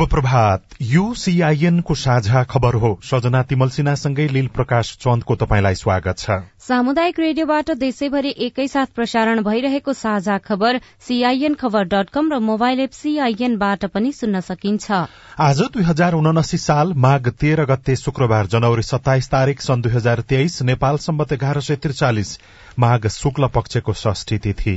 शुभ प्रभात यो सीआईएनको साझा खबर हो। सजना तिमल सिन्हासँगै लील प्रकाश चन्दको तपाईँलाई स्वागत छ। सामुदायिक रेडियोबाट देशैभरि एकैसाथ प्रसारण भइरहेको साझा खबर सीआईएन खबर डट कम र मोबाइल एप सीआईएनबाट पनि सुन्न सकिन्छ। आज दुई हजार उनासी साल माघ तेह्र गते शुक्रबार जनवरी सत्ताइस तारीक सन् दुई हजार तेइस नेपाल सम्बत एघार सय त्रिचालिस माघ शुक्ल पक्षको षष्ठी तिथि।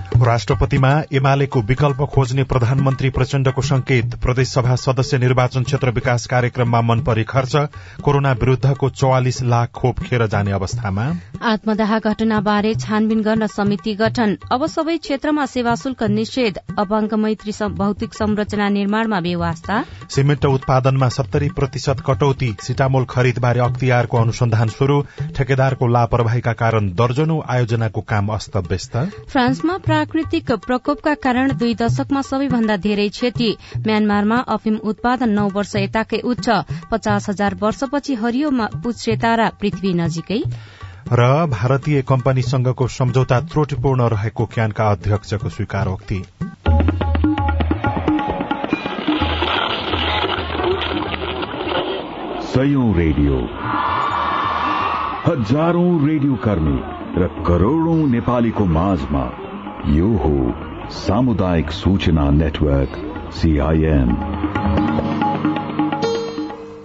राष्ट्रपतिमा एमालेको विकल्प खोज्ने प्रधानमन्त्री प्रचण्डको संकेत। प्रदेशसभा सदस्य निर्वाचन क्षेत्र विकास कार्यक्रममा मनपरी खर्च कोरोना विरूद्धको चौवालिस लाख खोप खेर जाने अवस्थामा। आत्मदाह घटनाबारे छानबिन गर्न समिति गठन। अब सबै क्षेत्रमा सेवा शुल्क निषेध। अपाङ्ग मैत्री भौतिक संरचना निर्माणमा बेवास्ता। सिमेन्ट उत्पादनमा सत्तरी प्रतिशत कटौती। सिटामोल खरिदबारे अख्तियारको अनुसन्धान शुरू ठेकेदारको लापरवाहीका कारण दर्जनौ आयोजनाको काम अस्तव्यस्त फ्रान्समा प्राकृतिक प्रकोपका कारण दुई दशकमा सबैभन्दा धेरै क्षति। म्यानमारमा अफिम उत्पादन नौ वर्ष यताकै उच्च। पचास हजार वर्षपछि हरियो पुच्छेतारा पृथ्वी नजिकै। र भारतीय कम्पनीसँगको सम्झौता त्रुटिपूर्ण रहेको क्यानका अध्यक्षको स्वीकारोक्ति। सयौं रेडियो। हजारौं रेडियो कर्मी र करोड़ौं नेपालीको माझमा यो हो सामुदायिक सूचना नेटवर्क सीआईएन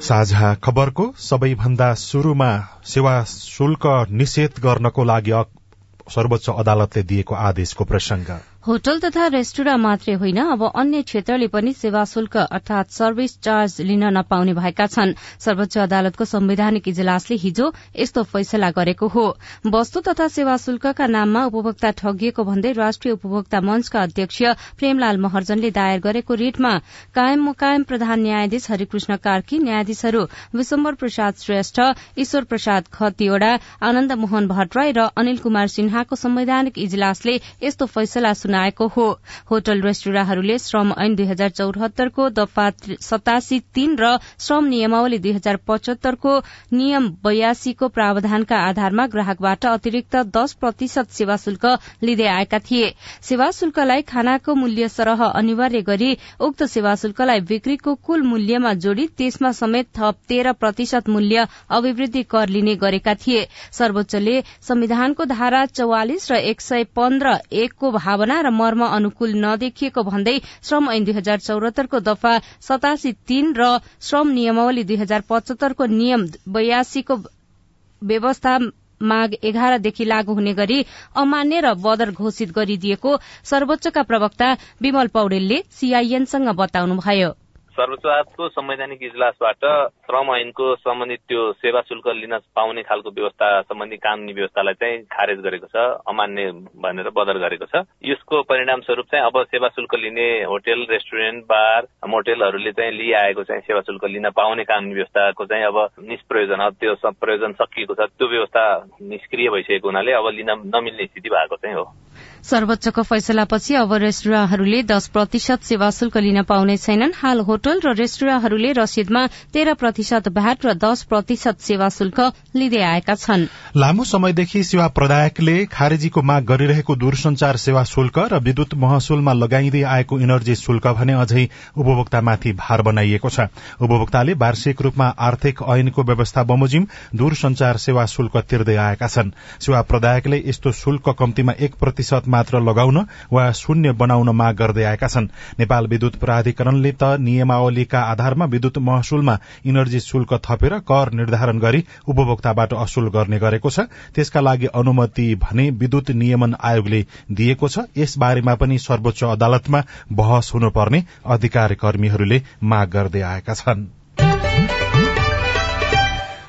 साझा खबरको सबैभन्दा शुरूमा सेवा शुल्क निषेध गर्नको लागि सर्वोच्च अदालतले दिएको आदेशको प्रसंग होटल तथा रेस्टुरा मात्रै होइन अब अन्य क्षेत्रले पनि सेवा शुल्क अर्थात सर्भिस चार्ज लिन नपाउने भएका छन्। सर्वोच्च अदालतको संवैधानिक इजलासले हिजो यस्तो फैसला गरेको हो। वस्तु तथा सेवा शुल्कका नाममा उपभोक्ता ठगिएको भन्दै राष्ट्रिय उपभोक्ता मंचका अध्यक्ष प्रेमलाल महर्जनले दायर गरेको रिटमा कायम मुकायम प्रधान न्यायाधीश हरिकृष्ण कार्की न्यायाधीशहरू विशम्बर प्रसाद श्रेष्ठ ईश्वर प्रसाद खतिवड़ा आनन्द मोहन भट्टराई र अनिल कुमार सिन्हाको संवैधानिक इजलासले यस्तो फैसला सुनाएको हो। होटल रेस्टुराहरूले श्रम ऐन दुई हजार चौहत्तरको दफा सतासी तीन र श्रम नियमावली दुई हजार पचहत्तरको नियम बयासीको प्रावधानका आधारमा ग्राहकबाट अतिरिक्त दश प्रतिशत सेवा शुल्क लिँदै आएका थिए। सेवा शुल्कलाई खानाको मूल्य सरह अनिवार्य गरी उक्त सेवा शुल्कलाई बिक्रीको कुल मूल्यमा जोड़ी त्यसमा समेत थप तेह्र प्रतिशत मूल्य अभिवृद्धि कर लिने गरेका थिए। सर्वोच्चले संविधानको धारा चौवालिस र एक सय पन्ध्र एकको भावना र मर्म अनुकूल नदेखिएको भन्दै श्रम ऐन दुई हजार चौरात्तरको दफा सतासी तीन र श्रम नियमावली दुई हजार पचहत्तरको नियम बयासीको व्यवस्था माघ एघारदेखि लागू हुने गरी अमान्य र बदर घोषित गरिदिएको सर्वोच्चका प्रवक्ता विमल पौडेलले सीआईएनसँग बताउनुभयो। सर्वोच्च संवैधानिक इजलासबाट श्रम ऐनको सम्बन्धित त्यो सेवा शुल्क लिन पाउने खालको व्यवस्था सम्बन्धी कानूनी व्यवस्थालाई चाहिँ खारेज गरेको छ अमान्य भनेर बदर गरेको छ। यसको परिणाम स्वरूप चाहिँ अब सेवा शुल्क लिने होटेल रेस्टुरेन्ट बार मोटेलहरूले चाहिँ लिइआएको चाहिँ सेवा शुल्क लिन पाउने कानूनी व्यवस्थाको चाहिँ अब निष्प्रयोजन अब त्यो प्रयोजन सकिएको छ। त्यो व्यवस्था निष्क्रिय भइसकेको हुनाले अब लिन नमिल्ने स्थिति भएको चाहिँ हो। सर्वोच्चको फैसलापछि अब रेस्टुराँहरूले दश प्रतिशत सेवा शुल्क लिन पाउने छैनन्। हाल होटल र रेस्टुराँहरूले रसिदमा तेह्र प्रतिशत भ्याट र दश प्रतिशत सेवा शुल्क लिँदै आएका छन्। लामो समयदेखि सेवा प्रदायकले खारेजीको माग गरिरहेको दूरसंचार सेवा शुल्क र विद्युत महसुलमा लगाइँदै आएको इनर्जी शुल्क भने अझै उपभोक्तामाथि भार बनाइएको छ। उपभोक्ताले वार्षिक रूपमा आर्थिक ऐनको व्यवस्था बमोजिम दूरसंचार सेवा शुल्क तिर्दै आएका छन्। सेवा प्रदायकले यस्तो शुल्क कम्तीमा एक प्रतिशत मात्र लगाउन वा शून्य बनाउन माग गर्दै आएका छन्। नेपाल विद्युत प्राधिकरणले त नियमावलीका आधारमा विद्युत महसुलमा इनर्जी शुल्क थपेर कर निर्धारण गरी उपभोक्ताबाट असुल गर्ने गरेको छ। त्यसका लागि अनुमति भने विद्युत नियमन आयोगले दिएको छ। यस बारेमा पनि सर्वोच्च अदालतमा बहस हुनुपर्ने अधिकारी कर्मीहरूले माग गर्दै आएका छनृ।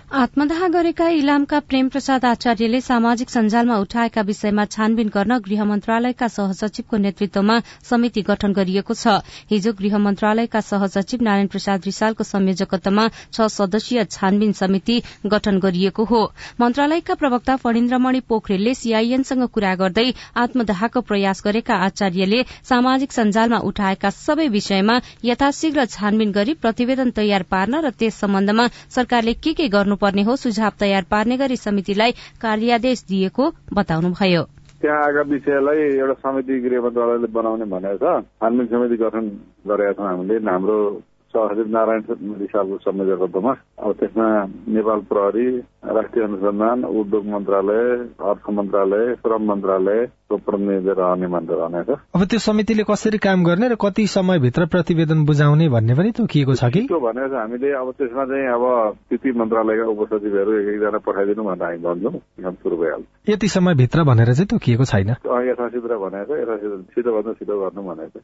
आत्मदाह गरेका इलामका प्रेम प्रसाद आचार्यले सामाजिक सञ्जालमा उठाएका विषयमा छानबिन गर्न गृह मन्त्रालयका सहसचिवको नेतृत्वमा समिति गठन गरिएको छ। हिजो गृह मन्त्रालयका सहसचिव नारायण प्रसाद रिसालको संयोजकत्वमा छ सदस्यीय छानबिन समिति गठन गरिएको हो। मन्त्रालयका प्रवक्ता फणिन्द्रमणि पोखरेलले सीआईएनसँग कुरा गर्दै आत्मदाहको प्रयास गरेका आचार्यले सामाजिक सञ्जालमा उठाएका सबै विषयमा यथाशीघ्र छानबिन गरी प्रतिवेदन तयार पार्न र त्यस सम्बन्धमा सरकारले के के गर्नु गर्नुपर्ने हो सुझाव तयार पार्ने गरी समितिलाई कार्यादेश दिएको बताउनुभयो। त्यहाँ आएका विषयलाई एउटा समिति गृह मन्त्रालयले बनाउने भनेको छ। छानबिन समिति गठन गरेका छौँ हामीले। हाम्रो सहसचिव नारायण रिसालको संयोजकत्वमा अब त्यसमा नेपाल प्रहरी राष्ट्रिय अनुसन्धान उद्योग मन्त्रालय अर्थ मन्त्रालय श्रम मन्त्रालयको प्रतिनिधि रहने मात्र रहनेछ अब त्यो समितिले कसरी काम गर्ने र कति समयभित्र प्रतिवेदन बुझाउने भन्ने पनि तोकिएको छ कि? त्यो भनेको छ हामीले अब त्यसमा चाहिँ अब ती मन्त्रालयका उपसचिवहरू एक एकजना पठाइदिनु भनेर हामी भन्छौँ। सुरु भइहाल्छ। यति समयभित्र भनेर चाहिँ तोकिएको छैन? यथासित भनेको यथासित छिटो भन्दा छिटो गर्नु भनेको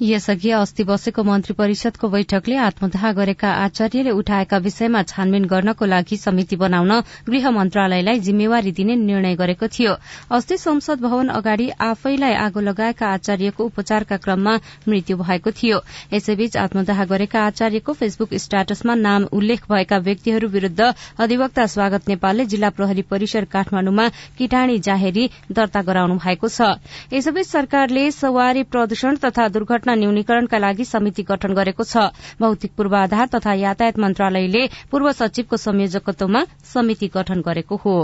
यसअघि अस्ति बसेको मन्त्री परिषदको बैठकले आत्मदाह गरेका आचार्यले उठाएका विषयमा छानबिन गर्नको लागि समिति बनाउन गृह मन्त्रालयलाई जिम्मेवारी दिने निर्णय गरेको थियो। अस्ति संसद भवन अगाडि आफैलाई आगो लगाएका आचार्यको उपचारका क्रममा मृत्यु भएको थियो। यसैबीच आत्मदाह गरेका आचार्यको फेसबुक स्ट्याटसमा नाम उल्लेख भएका व्यक्तिहरू विरूद्ध अधिवक्ता स्वागत नेपालले जिल्ला प्रहरी परिसर काठमाण्डुमा किटाणी जाहेरी दर्ता गराउनु भएको छ। यसैबीच सरकारले सवारी प्रदूषण तथा दुर्घटना घटना न्यूनीकरणका लागि समिति गठन गरेको छ। भौतिक पूर्वाधार तथा यातायात मन्त्रालयले पूर्व सचिवको संयोजकत्वमा समिति गठन गरेको हो।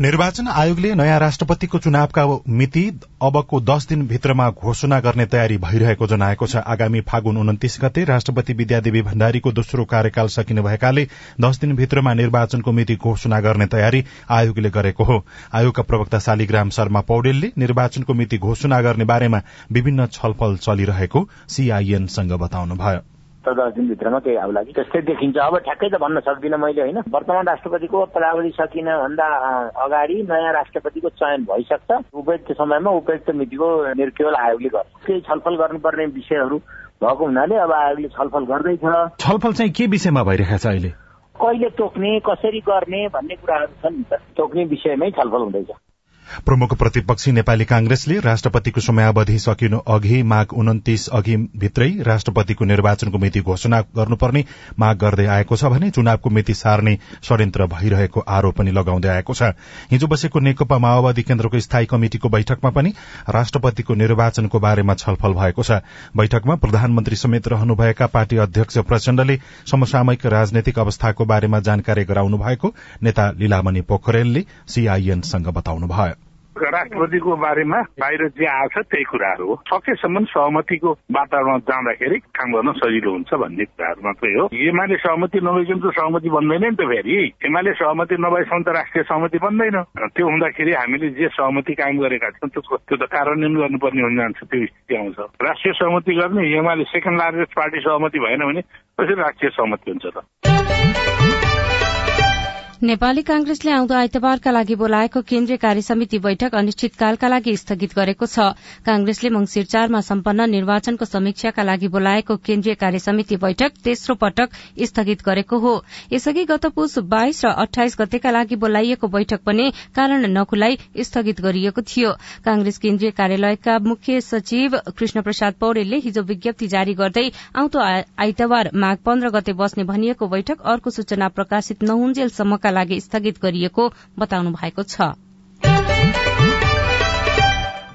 निर्वाचन आयोगले नयाँ राष्ट्रपतिको चुनावका मिति अबको दश दिनभित्रमा घोषणा गर्ने तयारी भइरहेको जनाएको छ। आगामी फागुन उन्तिस गते राष्ट्रपति विद्यादेवी भण्डारीको दोस्रो कार्यकाल सकिने भएकाले दश दिनभित्रमा निर्वाचनको मिति घोषणा गर्ने तयारी आयोगले गरेको हो। आयोगका प्रवक्ता शालिग्राम शर्मा पौडेलले निर्वाचनको मिति घोषणा गर्ने बारेमा विभिन्न छलफल चलिरहेको सीआईएनसँग बताउनुभयो। दस दिनभित्रमा केही आउला कि। त्यस्तै देखिन्छ। अब ठ्याक्कै त भन्न सक्दिनँ मैले होइन? वर्तमान राष्ट्रपतिको पदावधि सकिन भन्दा अगाडि नयाँ राष्ट्रपतिको चयन भइसक्छ। उपयुक्त समयमा उपयुक्त मितिको केवल आयोगले गर्छ। केही छलफल गर्नुपर्ने विषयहरू भएको हुनाले अब आयोगले छलफल गर्दैछ। छलफल चाहिँ के विषयमा भइरहेको छ अहिले? कहिले तोक्ने कसरी गर्ने भन्ने कुराहरू छन्। नि त तोक्ने विषयमै छलफल हुँदैछ। प्रमुख प्रतिपक्षी नेपाली कांग्रेसले राष्ट्रपतिको समयावधि सकिनु अघि माघ उन्तिस अघि भित्रै राष्ट्रपतिको निर्वाचनको मिति घोषणा गर्नुपर्ने माग गर्दै आएको छ भने चुनावको मिति सार्ने षड्यन्त्र भइरहेको आरोप पनि लगाउँदै आएको छ। हिजो बसेको नेकपा माओवादी केन्द्रको स्थायी कमिटिको बैठकमा पनि राष्ट्रपतिको निर्वाचनको बारेमा छलफल भएको छ। बैठकमा प्रधानमन्त्री समेत रहनुभएका पार्टी अध्यक्ष प्रचण्डले समसामयिक राजनैतिक अवस्थाको बारेमा जानकारी गराउनु भएको नेता लीलामणि पोखरेलले सीआईएनसँग बताउनुभयो। राष्ट्रपतिको बारेमा बाहिर जे आएको छ त्यही कुराहरू हो। सकेसम्म सहमतिको वातावरणमा जाँदाखेरि काम गर्न सजिलो हुन्छ भन्ने कुराहरू मात्रै हो। एमाले सहमति नभइकन त सहमति बन्दैन नि त फेरि। एमाले सहमति नभएसम्म त राष्ट्रिय सहमति बन्दैन। त्यो हुँदाखेरि हामीले जे सहमति कायम गरेका छौँ त्यो त्यो त कार्यान्वयन गर्नुपर्ने हुन जान्छ त्यो स्थिति आउँछ। राष्ट्रिय सहमति गर्ने एमाले सेकेन्ड लार्जेस्ट पार्टी सहमति भएन भने कसरी राष्ट्रिय सहमति हुन्छ त? नेपाली कांग्रेसले आउँदो आइतबारका लागि बोलाएको केन्द्रीय कार्य समिति बैठक अनिश्चितकालका लागि स्थगित गरेको छ। कांग्रेसले मंगिर चारमा सम्पन्न निर्वाचनको समीक्षाका लागि बोलाएको केन्द्रीय कार्य समिति बैठक तेस्रो पटक स्थगित गरेको हो। यसअघि गत पुष बाइस र अठाइस गतेका लागि बोलाइएको बैठक पनि कारण नखुलाई स्थगित गरिएको थियो। कांग्रेस केन्द्रीय कार्यालयका मुख्य सचिव कृष्ण प्रसाद पौडेलले हिजो विज्ञप्ति जारी गर्दै आउँदो आइतबार माघ पन्ध्र गते बस्ने भनिएको बैठक अर्को सूचना प्रकाशित नहुन्जेलसम्म का लागि स्थगित गरिएको बताउनु भएको छ।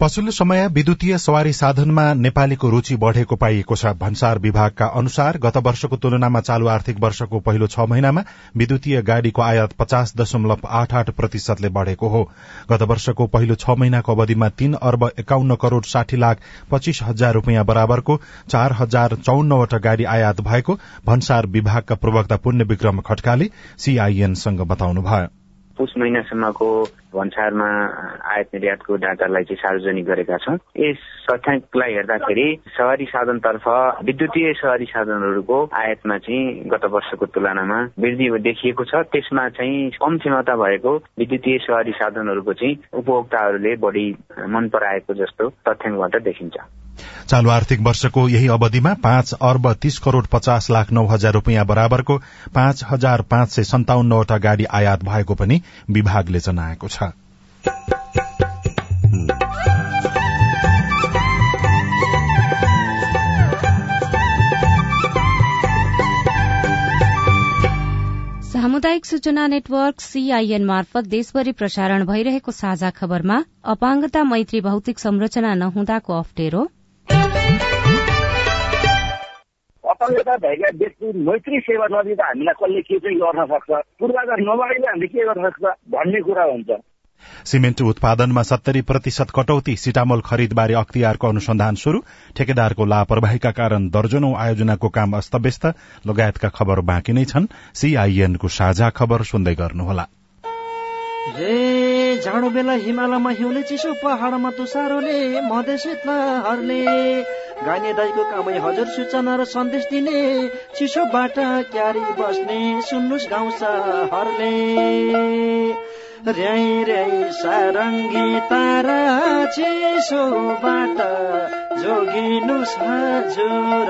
पछिल्लो समय विद्युतीय सवारी साधनमा नेपालीको रूचि बढ़ेको पाइएको छ। भन्सार विभागका अनुसार गत वर्षको तुलनामा चालू आर्थिक वर्षको पहिलो छ महिनामा विद्युतीय गाड़ीको आयात पचास दशमलव आठ आठ प्रतिशतले बढ़ेको हो। गत वर्षको पहिलो छ महिनाको अवधिमा तीन अर्ब एकाउन्न करोड़ साठी लाख पच्चीस हजार रूपियाँ बराबरको चार हजार चौन्नवटा गाड़ी आयात भएको भन्सार विभागका प्रवक्ता पुण्य विक्रम खड्काले सीआईएनसँग बताउनुभयो। पुस महिनासम्मको भन्सारमा आयात निर्यातको डाटालाई चाहिँ सार्वजनिक गरेका छौँ। यस तथ्याङ्कलाई हेर्दाखेरि सहरी साधनतर्फ विद्युतीय सहरी साधनहरूको आयातमा चाहिँ गत वर्षको तुलनामा वृद्धि देखिएको छ। त्यसमा चाहिँ कम क्षमता भएको विद्युतीय सहरी साधनहरूको चाहिँ उपभोक्ताहरूले बढी मन पराएको जस्तो तथ्याङ्कबाट देखिन्छ। चालू आर्थिक वर्षको यही अवधिमा पाँच अर्ब तीस करोड़ पचास लाख नौ हजार रूपियाँ बराबरको पाँच हजार पाँच सय सन्ताउन्नवटा गाड़ी आयात भएको पनि विभागले जनाएको छ। सामुदायिक सूचना नेटवर्क सीआईएन मार्फत देशभरि प्रसारण भइरहेको साझा खबरमा अपाङ्गता मैत्री भौतिक संरचना नहुँदाको अप्ठ्यारो। अपाङ्गता भएका व्यक्ति मैत्री सेवा नदिँदा हामीलाई कसले के चाहिँ गर्न सक्छ? पूर्वाधार नभएले हामीले के गर्न सक्छ भन्ने कुरा हुन्छ। सिमेन्ट उत्पादनमा सत्तरी प्रतिशत कटौती सिटामोल खरिदबारे अख्तियारको अनुसन्धान शुरू ठेकेदारको लापरवाहीका कारण दर्जनौं आयोजनाको काम अस्तव्यस्त। लगायतका खबर बाँकी नै छन्। सीआईएनको साझा खबर सुन्दै गर्नुहोला। जाडो बेला हिमालयमा हिउँले चिसो पहाडमा तुसारोले मधेस हर्ले गाने दाईको कामै हजुर सूचना र सन्देश दिने चिसोबाट क्यारी बस्ने सुन्नुहोस् गाउँछ हरले र्याई र्याई सारङ्गी तारा चिसोबाट जोगिनुहोस् हजुर।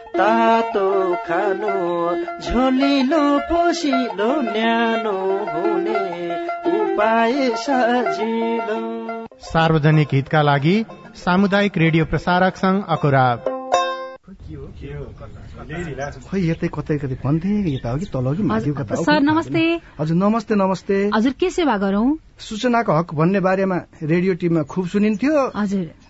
तातो खानु झोलिलो पोसिलो न्यानो हुने उपाय सजिलो। सार्वजनिक हितका लागि सामुदायिक रेडियो प्रसारक संघ अकुरा खै यतै कतै कतै भन्थे यता हो कि तल हो कि माथि कता सर नमस्ते। हजुर नमस्ते नमस्ते। हजुर के सेवा गरौँ? सूचनाको हक भन्ने बारेमा रेडियो टिममा खुब सुनिन्थ्यो। हजुर।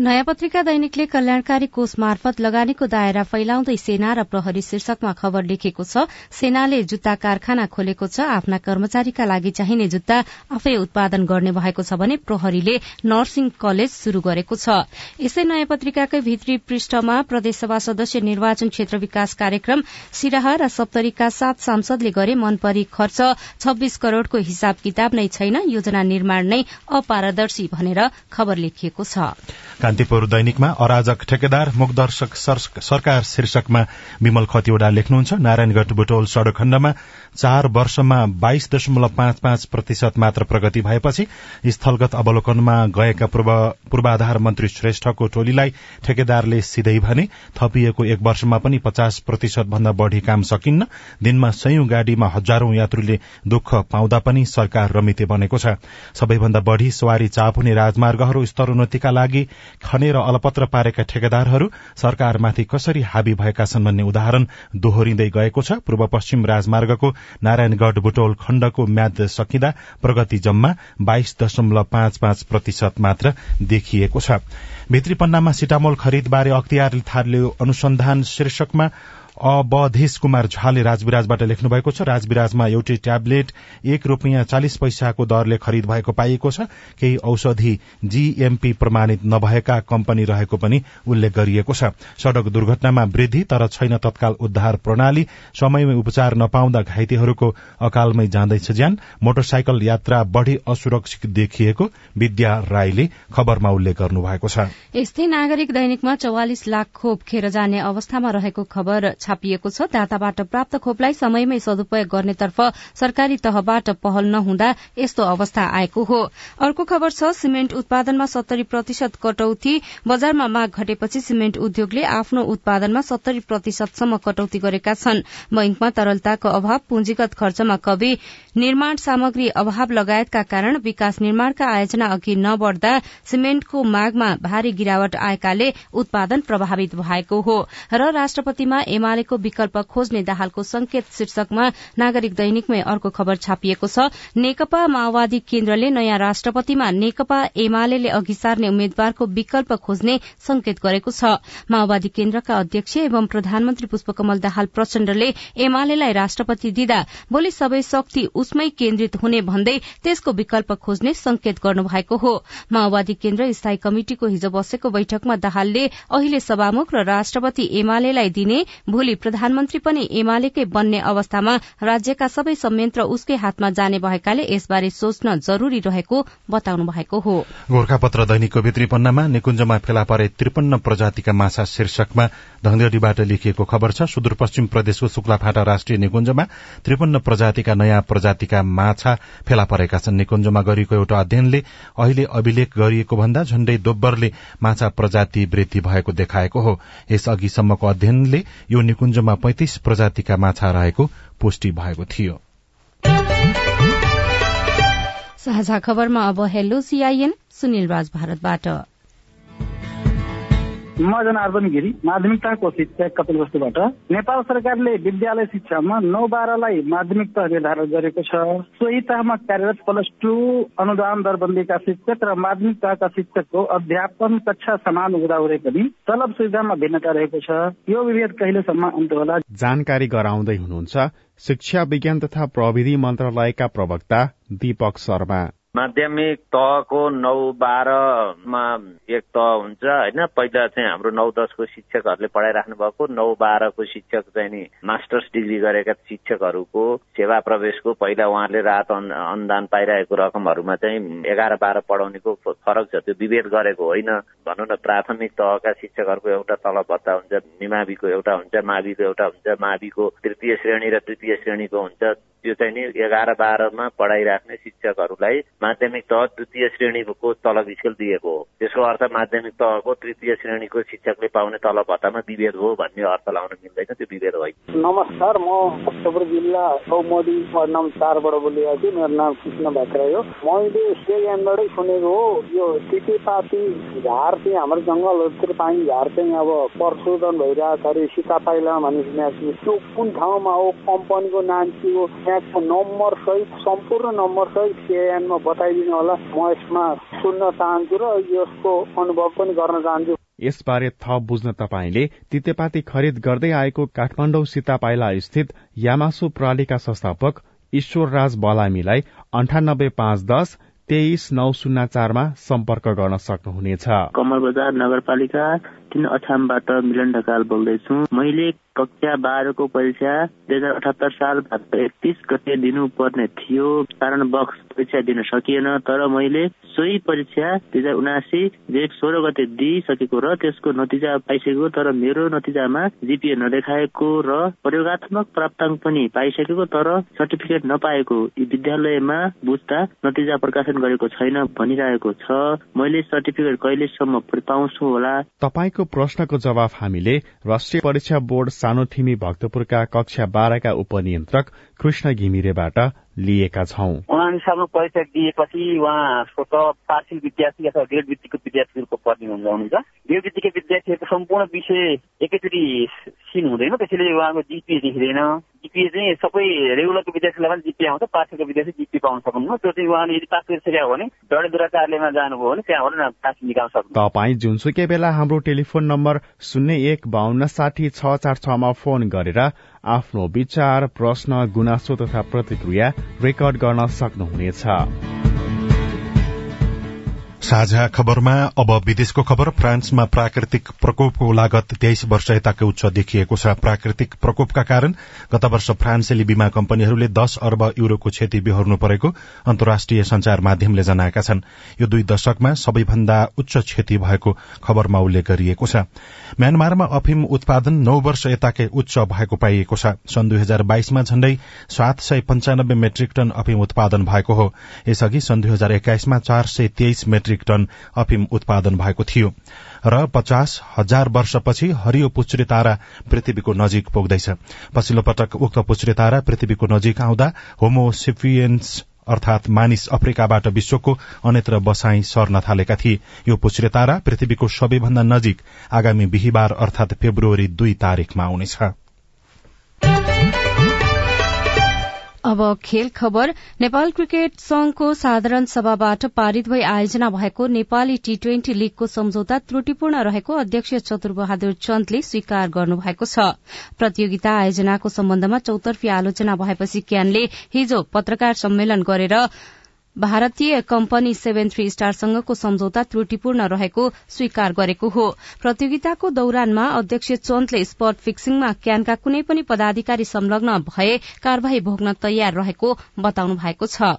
नयाँ पत्रिका दैनिकले कल्याणकारी कोष मार्फत लगानीको दायरा फैलाउँदै सेना र प्रहरी शीर्षकमा खबर लेखेको छ सेनाले जुत्ता कारखाना खोलेको छ आफ्ना कर्मचारीका लागि चाहिने जुत्ता आफै उत्पादन गर्ने भएको छ भने प्रहरीले नर्सिङ कलेज शुरू गरेको छ। यसै नयाँ पत्रिकाकै भित्री पृष्ठमा प्रदेशसभा सदस्य निर्वाचन क्षेत्र विकास कार्यक्रम सिराहा र सप्तरीका सात सांसदले गरे मनपरी खर्च छब्बीस करोड़को हिसाब किताब नै छैन योजना निर्माण नै अपारदर्शी भनेर खबर लेखिएको छ। कान्तिपुर दैनिकमा अराजक ठेकेदार मुखदर्शक सरकार शीर्षकमा विमल खतिवड़ा लेख्नुहुन्छ। नारायणगढ़ बुटोल सड़क खण्डमा चार वर्षमा बाइस दशमलव पाँच पाँच प्रतिशत मात्र प्रगति भएपछि स्थलगत अवलोकनमा गएका पूर्वाधार मन्त्री श्रेष्ठको टोलीलाई ठेकेदारले सिधै भने थपिएको एक वर्षमा पनि पचास प्रतिशत भन्दा बढ़ी काम सकिन्न। दिनमा सयौं गाड़ीमा हजारौं यात्रुले दुःख पाउँदा पनि सरकार रमिते बनेको छ। सबैभन्दा बढ़ी सवारी चाप हुने राजमार्गहरू स्तरोन्नतिका लागि खनेर अलपत्र पारेका ठेकेदारहरू सरकारमाथि कसरी हावी भएका छन् भन्ने उदाहरण दोहोरिँदै गएको छ। पूर्व पश्चिम राजमार्गको नारायणगढ़ बुटोल खण्डको म्याद सकिँदा प्रगति जम्मा बाइस दशमलव पाँच पाँच प्रतिशत मात्र देखिएको छ। भित्री पन्नामा सिटामोल खरिदबारे अख्तियार थाल्यो अनुसन्धान शीर्षकमा अवधेश कुमार झाले राजविराजबाट लेख्नु भएको छ। राजविराजमा एउटै ट्याब्लेट एक रूपियाँ चालिस पैसाको दरले खरिद भएको पाइएको छ। केही औषधि जीएमपी प्रमाणित नभएका कम्पनी रहेको पनि उल्लेख गरिएको छ। सड़क दुर्घटनामा वृद्धि तर छैन तत्काल उद्धार प्रणाली। समयमै उपचार नपाउँदा घाइतेहरूको अकालमै जाँदैछ ज्यान। मोटरसाइकल यात्रा बढ़ी असुरक्षित देखिएको विद्या राईले खबरमा उल्लेख गर्नु भएको छ। यस्तै नागरिक दैनिकमा चौवालिस लाख खोप खेर जाने अवस्थामा रहेको खबर छापिएको छ। दाताबाट प्राप्त खोपलाई समयमै सदुपयोग गर्नेतर्फ सरकारी तहबाट पहल नहुँदा यस्तो अवस्था आएको हो। अर्को खबर छ सिमेन्ट उत्पादनमा सत्तरी प्रतिशत कटौती। बजारमा माग घटेपछि सिमेन्ट उद्योगले आफ्नो उत्पादनमा सत्तरी प्रतिशतसम्म कटौती गरेका छन्। बैंकमा तरलताको अभाव पुँजीगत खर्चमा कवि। निर्माण सामग्री अभाव लगायतका कारण विकास निर्माणका आयोजना अघि नबढ़दा सिमेन्टको मागमा भारी गिरावट आएकाले उत्पादन प्रभावित भएको हो। र राष्ट्रपतिमा एमालेको विकल्प खोज्ने दाहालको संकेत शीर्षकमा नागरिक दैनिकमै अर्को खबर छापिएको छ। नेकपा माओवादी केन्द्रले नयाँ राष्ट्रपतिमा नेकपा एमाले अघि सार्ने उम्मेद्वारको विकल्प खोज्ने संकेत गरेको छ। माओवादी केन्द्रका अध्यक्ष एवं प्रधानमन्त्री पुष्पकमल दाहाल प्रचण्डले एमालेलाई राष्ट्रपति दिँदा भोलि सबै शक्ति उसमै केन्द्रित हुने भन्दै त्यसको विकल्प खोज्ने संकेत गर्नुभएको हो। माओवादी केन्द्र स्थायी कमिटिको हिजो बसेको बैठकमा दाहालले अहिले सभामुख र राष्ट्रपति एमालेलाई दिने भोलि प्रधानमन्त्री पनि एमालेकै बन्ने अवस्थामा राज्यका सबै संयन्त्र उसकै हातमा जाने भएकाले यसबारे सोच्न जरूरी रहेको बताउनु भएको हो। गोर्खापत्र दैनिकको भित्री पन्नामा निकुञ्जमा फेला परे त्रिपन्न प्रजातिका माछा शीर्षकमा धनगढ़ीबाट लेखिएको खबर छ सुदूरपश्चिम प्रदेशको शुक्लाफाटा राष्ट्रिय निकुञ्जमा त्रिपन्न प्रजातिका नयाँ प्रजातिका माछा फेला परेका छन्। निकुञ्जमा गरिएको एउटा अध्ययनले अहिले अभिलेख गरिएको भन्दा झण्डै दोब्बरले माछा प्रजाति वृद्धि भएको देखाएको हो। यस अघिसम्मको अध्ययनले यो निकुञ्जमा पैंतिस प्रजातिका माछा रहेको पुष्टि भएको थियो। साझा खबरमा अब हेलो सीआईएन सुनिल राज भारतबाट। म जनार्दन गिरी। माध्यमिकताको शिक्षक कपिलवस्तुबाट। नेपाल सरकारले विद्यालय शिक्षामा नौ बाह्रलाई माध्यमिक तह निर्धारण गरेको छ। सोही तहमा कार्यरत प्लस टू अनुदान दरबन्दीका शिक्षक र माध्यमिक तहका शिक्षकको अध्यापन कक्षा समान हुँदा हुँदै पनि तलब सुविधामा भिन्नता रहेको छ। यो विभेद कहिलेसम्म अन्त होला? जानकारी गराउँदै हुनुहुन्छ शिक्षा विज्ञान तथा प्रविधि मन्त्रालयका प्रवक्ता दीपक शर्मा। माध्यमिक तहको नौ बाह्रमा एक तह हुन्छ होइन? पहिला चाहिँ हाम्रो नौ दसको शिक्षकहरूले पढाइराख्नु भएको नौ बाह्रको शिक्षक चाहिँ नि मास्टर्स डिग्री गरेका शिक्षकहरूको सेवा प्रवेशको पहिला उहाँहरूले रात अनुदान पाइरहेको रकमहरूमा चाहिँ एघार बाह्र पढाउनेको फरक छ। त्यो विभेद गरेको होइन। भनौँ न प्राथमिक तहका शिक्षकहरूको एउटा तलब भत्ता हुन्छ निमाविको एउटा हुन्छ माविको एउटा हुन्छ माविको तृतीय श्रेणी र तृतीय श्रेणीको हुन्छ। त्यो चाहिँ नि एघार बाह्रमा पढाइराख्ने शिक्षकहरूलाई माध्यमिक तह द्वितीय श्रेणीको तलब स्केल दिएको हो। त्यसको अर्थ माध्यमिक तहको तृतीय श्रेणीको शिक्षकले पाउने तलब भत्तामा विभेद हो भन्ने अर्थ लाउन मिल्दैन त्यो विभेद होइन। नमस्कार म भक्तपुर जिल्ला वार्ड नम्बर चारबाट बोलेको छु। मेरो नाम कृष्ण भाक्राई हो। मैले स्टेडियमबाटै सुनेको हो यो तितेपाती झार चाहिँ हाम्रो जङ्गलहरूतिर पाइने झार चाहिँ अब प्रशोधन भइरहेको छ अरे सिता पाइला भन्ने त्यो कुन ठाउँमा हो कम्पनीको नाम के हो? त्यहाँको नम्बर सहित सम्पूर्ण नम्बर सहित सिआइएनमा बताइदिनु होला। म यसमा सुन्न चाहन्छु र यसको अनुभव पनि गर्न चाहन्छु। यसबारे थप बुझ्न तपाईँले तितेपाती खरिद गर्दै आएको काठमाडौँ सीतापाइला स्थित यामासु प्रणालीका संस्थापक ईश्वर राज बलामीलाई अन्ठानब्बे पाँच दस तेइस नौ शून्य चारमा सम्पर्क गर्न सक्नुहुनेछ। कमल बजार नगरपालिका तिन अछामबाट मिलन ढकाल बोल्दैछु। मैले कक्षा बाह्रको परीक्षा दुई हजार अठहत्तर साल एकतिस गते दिनुपर्ने थियो। कारण बक्स परीक्षा दिन सकिएन तर मैले सोही परीक्षा दुई हजार उनासी जेठ सोह्र गते दिइसकेको र त्यसको नतिजा पाइसकेको तर मेरो नतिजामा जिपिए नदेखाएको र प्रयोगत्मक प्राप्ताङ्क पनि पाइसकेको तर सर्टिफिकेट नपाएको विद्यालयमा बुझ्दा नतिजा प्रकाशन गरेको छैन भनिरहेको छ। मैले सर्टिफिकेट कहिलेसम्म पाउँछु होला? तपाईँको प्रश्नको जवाफ हामीले राष्ट्रिय परीक्षा बोर्ड सानोथिमी भक्तपुरका कक्षा बाह्रका उपनियन्त्रक कृष्ण घिमिरेबाट लिएका छौँ। उनासालमा परीक्षा दिएपछि उहाँको त पार्थिव विद्यार्थी अथवा ग्रेड वृत्तिको विद्यार्थीहरूको पर्ने हुनुहुन्छ। ग्रेड विद्यार्थीहरूको सम्पूर्ण विषय एकैचोटि सिन हुँदैन त्यसैले उहाँको जिपिए देखिँदैन। जिपिए चाहिँ सबै रेगुलरको विद्यार्थीलाई पनि जिपिए आउँछ पाठको विद्यार्थी जिपिए पाउन सक्नुहुन्न त्यो चाहिँ उहाँले यदि पास गरिसकेको हो भने डडेलधुरा कार्यालयमा जानुभयो भने त्यहाँबाट पास निकाल्न सक्नु। तपाईँ जुनसुकै बेला हाम्रो टेलिफोन नम्बर शून्य एक बाहन्न साठी छ चार छमा फोन गरेर आफ्नो विचार प्रश्न गुनासो तथा प्रतिक्रिया रेकर्ड गर्न सक्नुहुनेछ। साझा खबरमा अब विदेशको खबर फ्रान्समा प्राकृतिक प्रकोपको लागत तेइस वर्ष यताकै उच्च देखिएको छ। प्राकृतिक प्रकोपका कारण गत वर्ष फ्रान्सेली बीमा कम्पनीहरूले दश अर्ब युरोको क्षति बेहोर्नु परेको अन्तर्राष्ट्रिय संचार माध्यमले जनाएका छन्। यो दुई दशकमा सबैभन्दा उच्च क्षति भएको खबरमा उल्लेख गरिएको छ। म्यानमारमा अफिम उत्पादन नौ वर्ष यताकै उच्च भएको पाइएको छ। सन् दुई हजार बाइसमा झण्डै सात सय पञ्चानब्बे मेट्रिक टन अफिम उत्पादन भएको हो। यसअघि सन् दुई हजार एक्काइसमा चार सय तेइस मेट्रिक टन अफिम उत्पादन भएको थियो र पचास हजार वर्षपछि हरियो पुच्छ्रे तारा पृथ्वीको नजिक पुग्दैछ। पछिल्लो पटक उक्त पुच्छ्रे तारा पृथ्वीको नजिक आउँदा होमोसिपियन्स अर्थात मानिस अफ्रिकाबाट विश्वको अन्यत्र बसाई सर्न थालेका थिए। यो पुच्छ्रे तारा पृथ्वीको सबैभन्दा नजिक आगामी बिहिबार अर्थात फेब्रुअरी दुई तारीकमा आउनेछ। अब खेल खबर। नेपाल क्रिकेट संघको साधारण सभाबाट पारित भई आयोजना भएको नेपाली टी ट्वेन्टी लीगको सम्झौता त्रुटिपूर्ण रहेको अध्यक्ष चतुरबहादुर चन्दले स्वीकार गर्नुभएको छ। प्रतियोगिता आयोजनाको सम्बन्धमा चौतर्फी आलोचना भएपछि क्यानले हिजो पत्रकार सम्मेलन गरेर भारतीय कम्पनी सेभेन थ्री स्टारसँगको सम्झौता त्रुटिपूर्ण रहेको स्वीकार गरेको हो। प्रतियोगिताको दौरानमा अध्यक्ष चन्दले स्पट फिक्सिङमा क्यानका कुनै पनि पदाधिकारी संलग्न भए कार्यवाही भोग्न तयार रहेको बताउनु भएको छ।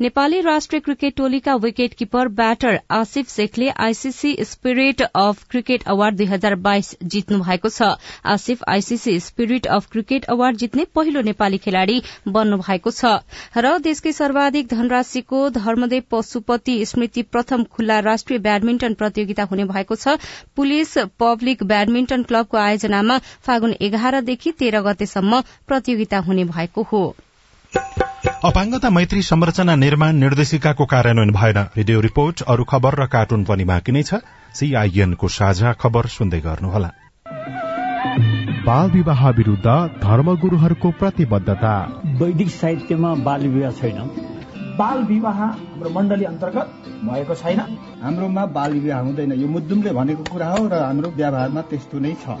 नेपाली राष्ट्रिय क्रिकेट टोलीका wicket keeper batter Asif शेखले ICC spirit of cricket award दुई हजार बाइस जित्नु भएको छ। Asif ICC spirit of cricket award जित्ने पहिलो नेपाली खेलाड़ी बन्नु भएको छ। र देशकै सर्वाधिक धनराशिको धर्मदेव पशुपति स्मृति प्रथम खुल्ला राष्ट्रिय ब्याडमिन्टन प्रतियोगिता हुने भएको छ। पुलिस पब्लिक ब्याडमिन्टन क्लबको आयोजनामा फागुन एघारदेखि तेह्र गतेसम्म प्रतियोगिता हुने भएको हो। अपाङ्गता मैत्री संरचना निर्माण निर्देशिकाको कार्यान्वयन भएन। रेडियो रिपोर्ट अरू खबर र कार्टुन पनि बाँकी नै छ। सीआईएनको साझा खबर सुन्दै गर्नुहोला। बाल विवाह विरूद्ध धर्मगुरूहरूको प्रतिबद्धता। वैदिक साहित्यमा बाल विवाह छैन। बाल विवाह हाम्रो मण्डली अन्तर्गत भएको छैन। हाम्रोमा बाल विवाह हुँदैन। यो मुद्दुमले भनेको कुरा हो र हाम्रो व्यवहारमा त्यस्तो नै छ।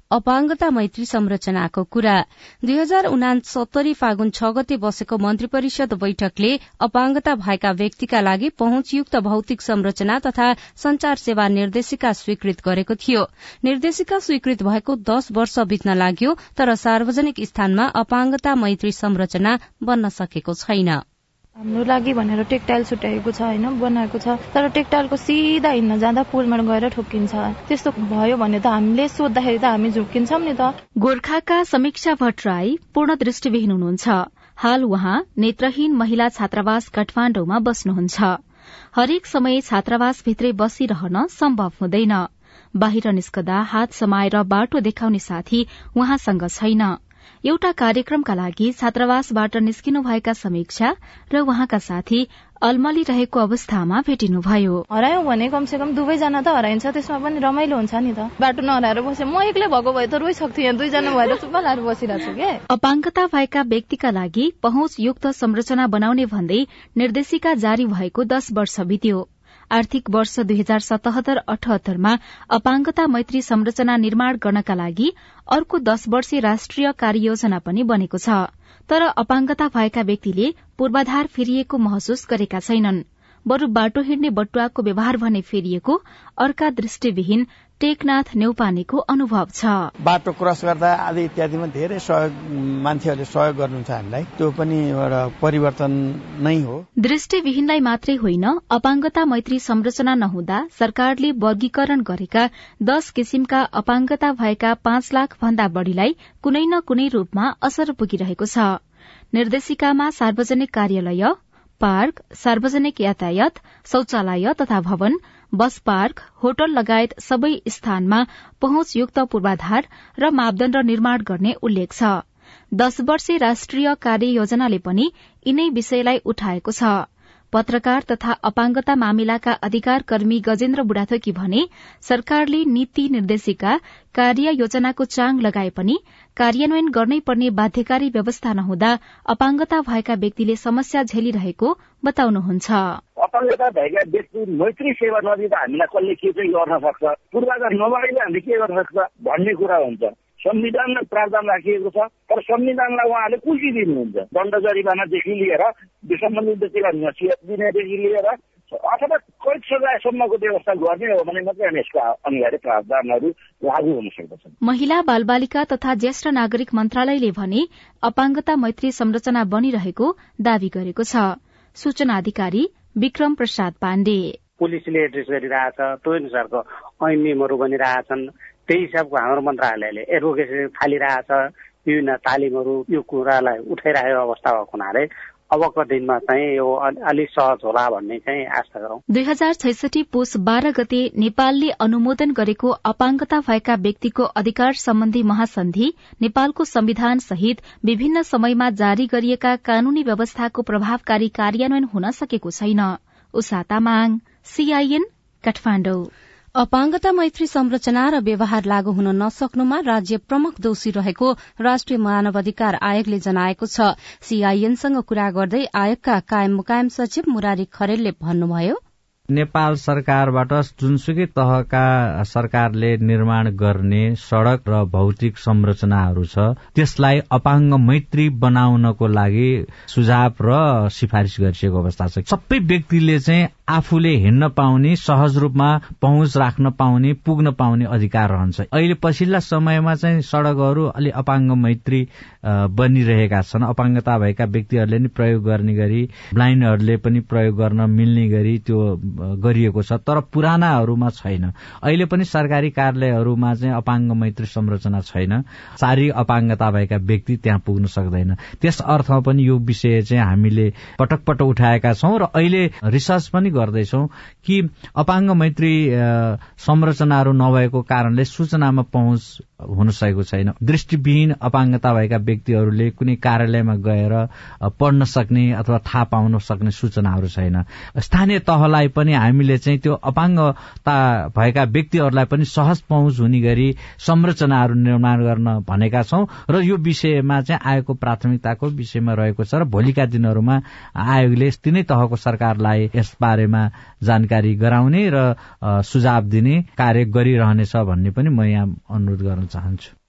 अपाङ्गता मैत्री संरचनाको कुरा। दुई हजार उनासत्तरी फागुन छ गते बसेको मन्त्री परिषद बैठकले अपाङ्गता भएका व्यक्तिका लागि पहुँचयुक्त भौतिक संरचना तथा संचार सेवा निर्देशिका स्वीकृत गरेको थियो। निर्देशिका स्वीकृत भएको दश वर्ष बित्न लाग्यो तर सार्वजनिक स्थानमा अपाङ्गता मैत्री संरचना बन्न सकेको छैन। हाम्रो लागि भनेर टेक्टाइल छुट्याएको छ होइन बनाएको छ। तर टेक्टाइलको सिधा हिँड्न जाँदा पुलमा गएर ठोकिन्छ त्यस्तो भयो भने त हामीले सोद्धाखेरि त हामी झुक्किन्छौँ नि त। गोर्खाका समीक्षा भट्टराई पूर्ण दृष्टिविहीन हुनुहुन्छ। हाल उहाँ नेत्रहीन महिला छात्रावास काठमाण्डुमा बस्नुहुन्छ। हरेक समय छात्रावास भित्रै बसिरहन सम्भव हुँदैन। बाहिर निस्कदा हात समाएर बाटो देखाउने साथी उहाँसँग छैन। एउटा कार्यक्रमका लागि छात्रावासबाट निस्किनुभएका समीक्षा र उहाँका साथी अल्मली रहेको अवस्थामा भेटिनुभयो। हरायो भने कमसे कम दुवैजना त हराइन्छ त्यसमा पनि रमाइलो हुन्छ नि त। बाटो नहराएर बसे। म एक्लै भएको भए त रोइसक्थेँ यहाँ दुईजना भएर चुप्प लाएर बसिरहेको छु के? अपाङ्गता भएका व्यक्तिका लागि पहुँच युक्त संरचना बनाउने भन्दै निर्देशिका जारी भएको दश वर्ष बित्यो। आर्थिक वर्ष दुई हजार सतहत्तर अठहत्तरमा अपाङ्गता मैत्री संरचना निर्माण गर्नका लागि अर्को दश वर्षीय राष्ट्रिय कार्ययोजना पनि बनेको छ। तर अपाङ्गता भएका व्यक्तिले पूर्वाधार फेरिएको महसुस गरेका छैनन्। बरू बाटो हिँड्ने बटुवाको व्यवहार भने फेरिएको अर्का दृष्टिविहीन टेकनाथ नेउपानेको अनुभव छ। बाटो क्रस गर्दा आदि इत्यादिमा धेरै सहयोग मान्छेहरूले सहयोग गर्नुहुन्छ हामीलाई। त्यो पनि एउटा परिवर्तन नै हो। दृष्टिविहीनलाई मात्रै होइन अपाङ्गता मैत्री संरचना नहुँदा सरकारले वर्गीकरण गरेका दश किसिमका अपाङ्गता भएका पाँच लाख भन्दा बढ़ीलाई कुनै न कुनै रूपमा असर पुगिरहेको छ। निर्देशिकामा सार्वजनिक कार्यालय पार्क सार्वजनिक यातायात शौचालय तथा भवन बस पार्क होटल लगायत सबै स्थानमा पहुँचयुक्त पूर्वाधार र मापदण्ड निर्माण गर्ने उल्लेख छ। दश वर्षे राष्ट्रिय कार्ययोजनाले पनि यिनै विषयलाई उठाएको छ। पत्रकार तथा अपाङ्गता मामिलाका अधिकार कर्मी गजेन्द्र बुढाथोकी भने सरकारले नीति निर्देशिका कार्य योजनाको चाङ लगाए पनि कार्यान्वयन गर्नै पर्ने बाध्यकारी व्यवस्था नहुँदा अपाङ्गता भएका व्यक्तिले समस्या झेलिरहेको बताउनुहुन्छ। अपाङ्गता भएका व्यक्ति मैत्री सेवा नदिँदा हामीलाई के चाहिँ गर्न सक्छ? पूर्वाधार नभएले हामीले के गर्न सक्छ भन्ने कुरा हुन्छ। संविधानमा प्रावधान राखिएको छ तर संविधानलाई उहाँले कुल्ची दिनुहुन्छ। दण्ड जरिमानादेखि लिएर सम्बन्धित व्यक्तिलाई नसिहत दिनेदेखि लिएर अथवा कैद सजायसम्मको व्यवस्था गर्ने हो भने मात्रै यसको अनिवार्य प्रावधानहरू लागू हुन सक्दछन्। महिला बालबालिका तथा ज्येष्ठ नागरिक मन्त्रालयले भने अपाङ्गता मैत्री संरचना बनिरहेको दावी गरेको छ। सूचना अधिकारी विक्रम प्रसाद पाण्डे। पुलिसले एड्रेस गरिरहेछ त्यो अनुसारको ऐन नियमहरू बनिरहेछन्। त्यही हिसाबको हाम्रो मन्त्रालयले एडभोकेसी थालिरहेछ विभिन्न तालिमहरू यो कुरालाई उठाइरहेको अवस्था भएको हुनाले अबको दिनमा चाहिँ यो अलिक सहज होला भन्ने चाहिँ आशा गरौं। दुई हजार छैसठी पुष बाह्र गते नेपालले अनुमोदन गरेको अपाङ्गता भएका व्यक्तिको अधिकार सम्बन्धी महासन्धि नेपालको संविधान सहित विभिन्न समयमा जारी गरिएका कानूनी व्यवस्थाको प्रभावकारी कार्यान्वयन हुन सकेको छैन। उषा तामाङ सीआईएन काठमाडौँ। अपाङ्गता मैत्री संरचना र व्यवहार लागू हुन नसक्नुमा राज्य प्रमुख दोषी रहेको राष्ट्रिय मानव अधिकार आयोगले जनाएको छ। सीआईएनसँग कुरा गर्दै आयोगका कायम मुकायम सचिव मुरारी खरेलले भन्नुभयो नेपाल सरकारबाट जुनसुकै तहका सरकारले निर्माण गर्ने सड़क र भौतिक संरचनाहरू छ त्यसलाई अपाङ्ग मैत्री बनाउनको लागि सुझाव र सिफारिश गरिसकेको अवस्था छ। सबै व्यक्तिले चाहिँ आफूले हिँड्न पाउने सहज रूपमा पहुँच राख्न पाउने पुग्न पाउने अधिकार रहन्छ। अहिले पछिल्ला समयमा चाहिँ सड़कहरू अलि अपाङ्ग मैत्री बनिरहेका छन्। अपाङ्गता भएका व्यक्तिहरूले नि प्रयोग गर्ने गरी ब्लाइन्डहरूले पनि प्रयोग गर्न मिल्ने गरी त्यो गरिएको छ। तर पुरानाहरूमा छैन। अहिले पनि सरकारी कार्यालयहरूमा चाहिँ अपाङ्ग मैत्री संरचना छैन। सारी अपाङ्गता भएका व्यक्ति त्यहाँ पुग्न सक्दैन। त्यस अर्थमा पनि यो विषय चाहिँ हामीले पटक पटक उठाएका छौं र अहिले रिसर्च पनि गर्दैछौ कि अपाङ्ग मैत्री संरचनाहरू नभएको कारणले सूचनामा पहुँच हुन सकेको छैन। दृष्टिविहीन अपाङ्गता भएका व्यक्तिहरूले कुनै कार्यालयमा गएर पढ्न सक्ने अथवा थाहा पाउन सक्ने सूचनाहरू छैन। स्थानीय तहलाई पनि हामीले चाहिँ त्यो अपाङ्गता भएका व्यक्तिहरूलाई पनि सहज पहुँच हुने गरी संरचनाहरू निर्माण गर्न भनेका छौं र यो विषयमा चाहिँ आयोगको प्राथमिकताको विषयमा रहेको छ र भोलिका दिनहरूमा आयोगले तिनै तहको सरकारलाई यस बारेमा जानकारी गराउने र सुझाव दिने कार्य गरिरहनेछ भन्ने पनि म यहाँ अनुरोध गर्न चाहन्छु।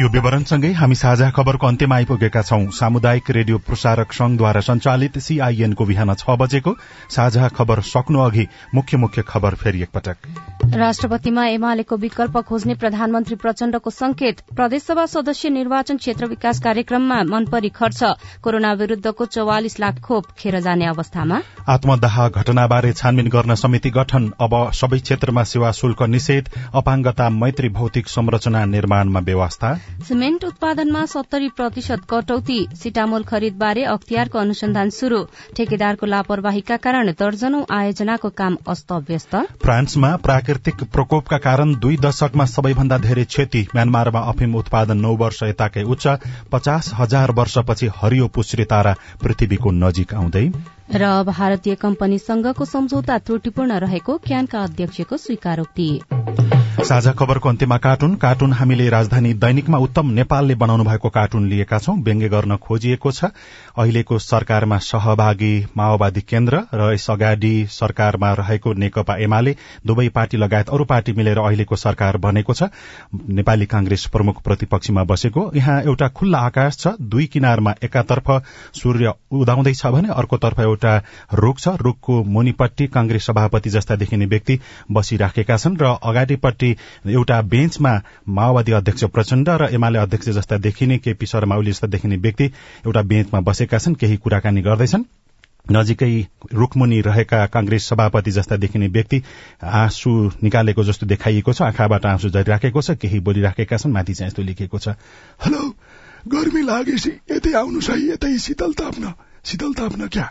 यो विवरणसँगै हामी साझा खबरको अन्त्यमा आइपुगेका छौं। सामुदायिक रेडियो प्रसारक संघद्वारा संचालित सीआईएनको बिहान छ बजेको साझा खबर सक्नु अघि मुख्य मुख्य खबर फेरि एकपटक। राष्ट्रपतिमा एमालेको विकल्प खोज्ने प्रधानमन्त्री प्रचण्डको संकेत प्रदेशसभा सदस्य निर्वाचन क्षेत्र विकास कार्यक्रममा मनपरी खर्च कोरोना विरूद्धको चौवालिस लाख खोप खेर जाने अवस्थामा। आत्मदाह घटनाबारे छानबिन गर्न समिति गठन। अब सबै क्षेत्रमा सेवा शुल्क निषेध अपाङ्गता मैत्री भौतिक संरचना निर्माणमा व्यवस्था? सिमेन्ट उत्पादनमा सत्तरी प्रतिशत कटौती सिटामोल खरिदबारे अख्तियारको अनुसन्धान शुरू ठेकेदारको लापरवाहीका कारण दर्जनौ आयोजनाको काम अस्तव्यस्त। फ्रान्समा प्राकृतिक प्रकोपका कारण दुई दशकमा सबैभन्दा धेरै क्षति म्यानमारमा अफिम उत्पादन नौ वर्ष यताकै उच्च पचास हजार वर्षपछि हरियो पुश्री तारा पृथ्वीको नजिक आउँदै र भारतीय कम्पनीसँगको सम्झौता त्रुटिपूर्ण रहेको क्यानका अध्यक्षको स्वीकारोक्ति। साझा खबरको अन्त्यमा कार्टुन। कार्टुन हामीले राजधानी दैनिकमा उत्तम नेपालले बनाउनु भएको कार्टुन लिएका छौं। व्यङ्ग्य गर्न खोजिएको छ। अहिलेको सरकारमा सहभागी माओवादी केन्द्र र यस अगाडि सरकारमा रहेको नेकपा एमाले दुवै पार्टी लगायत अरू पार्टी मिलेर अहिलेको सरकार बनेको छ। नेपाली कांग्रेस प्रमुख प्रतिपक्षमा बसेको। यहाँ एउटा खुल्ला आकाश छ। दुई किनारमा एकातर्फ सूर्य उदाउँदैछ भने अर्कोतर्फ एउटा रूख छ। रूखको मुनिपट्टि कांग्रेस सभापति जस्ता देखिने व्यक्ति बसिराखेका छन् र अगाडिपट्टि एउटा बेन्चमा माओवादी अध्यक्ष प्रचण्ड र एमाले अध्यक्ष जस्ता देखिने केपी शर्मा ओली जस्ता देखिने व्यक्ति एउटा बेन्चमा बसेका छन्। केही कुराकानी गर्दैछन्। नजिकै रूखमुनि रहेका कांग्रेस सभापति जस्ता देखिने व्यक्ति आँसु निकालेको जस्तो देखाइएको छ। आँखाबाट आँसु झरिराखेको छ। केही बोलिराखेका छन्। माथि चाहिँ यस्तो लेखिएको छ। हेलो गर्मी लागेपछि यतै आउनुहोस् है यतै शीतल ताप्न। शीतल ताप्न क्या?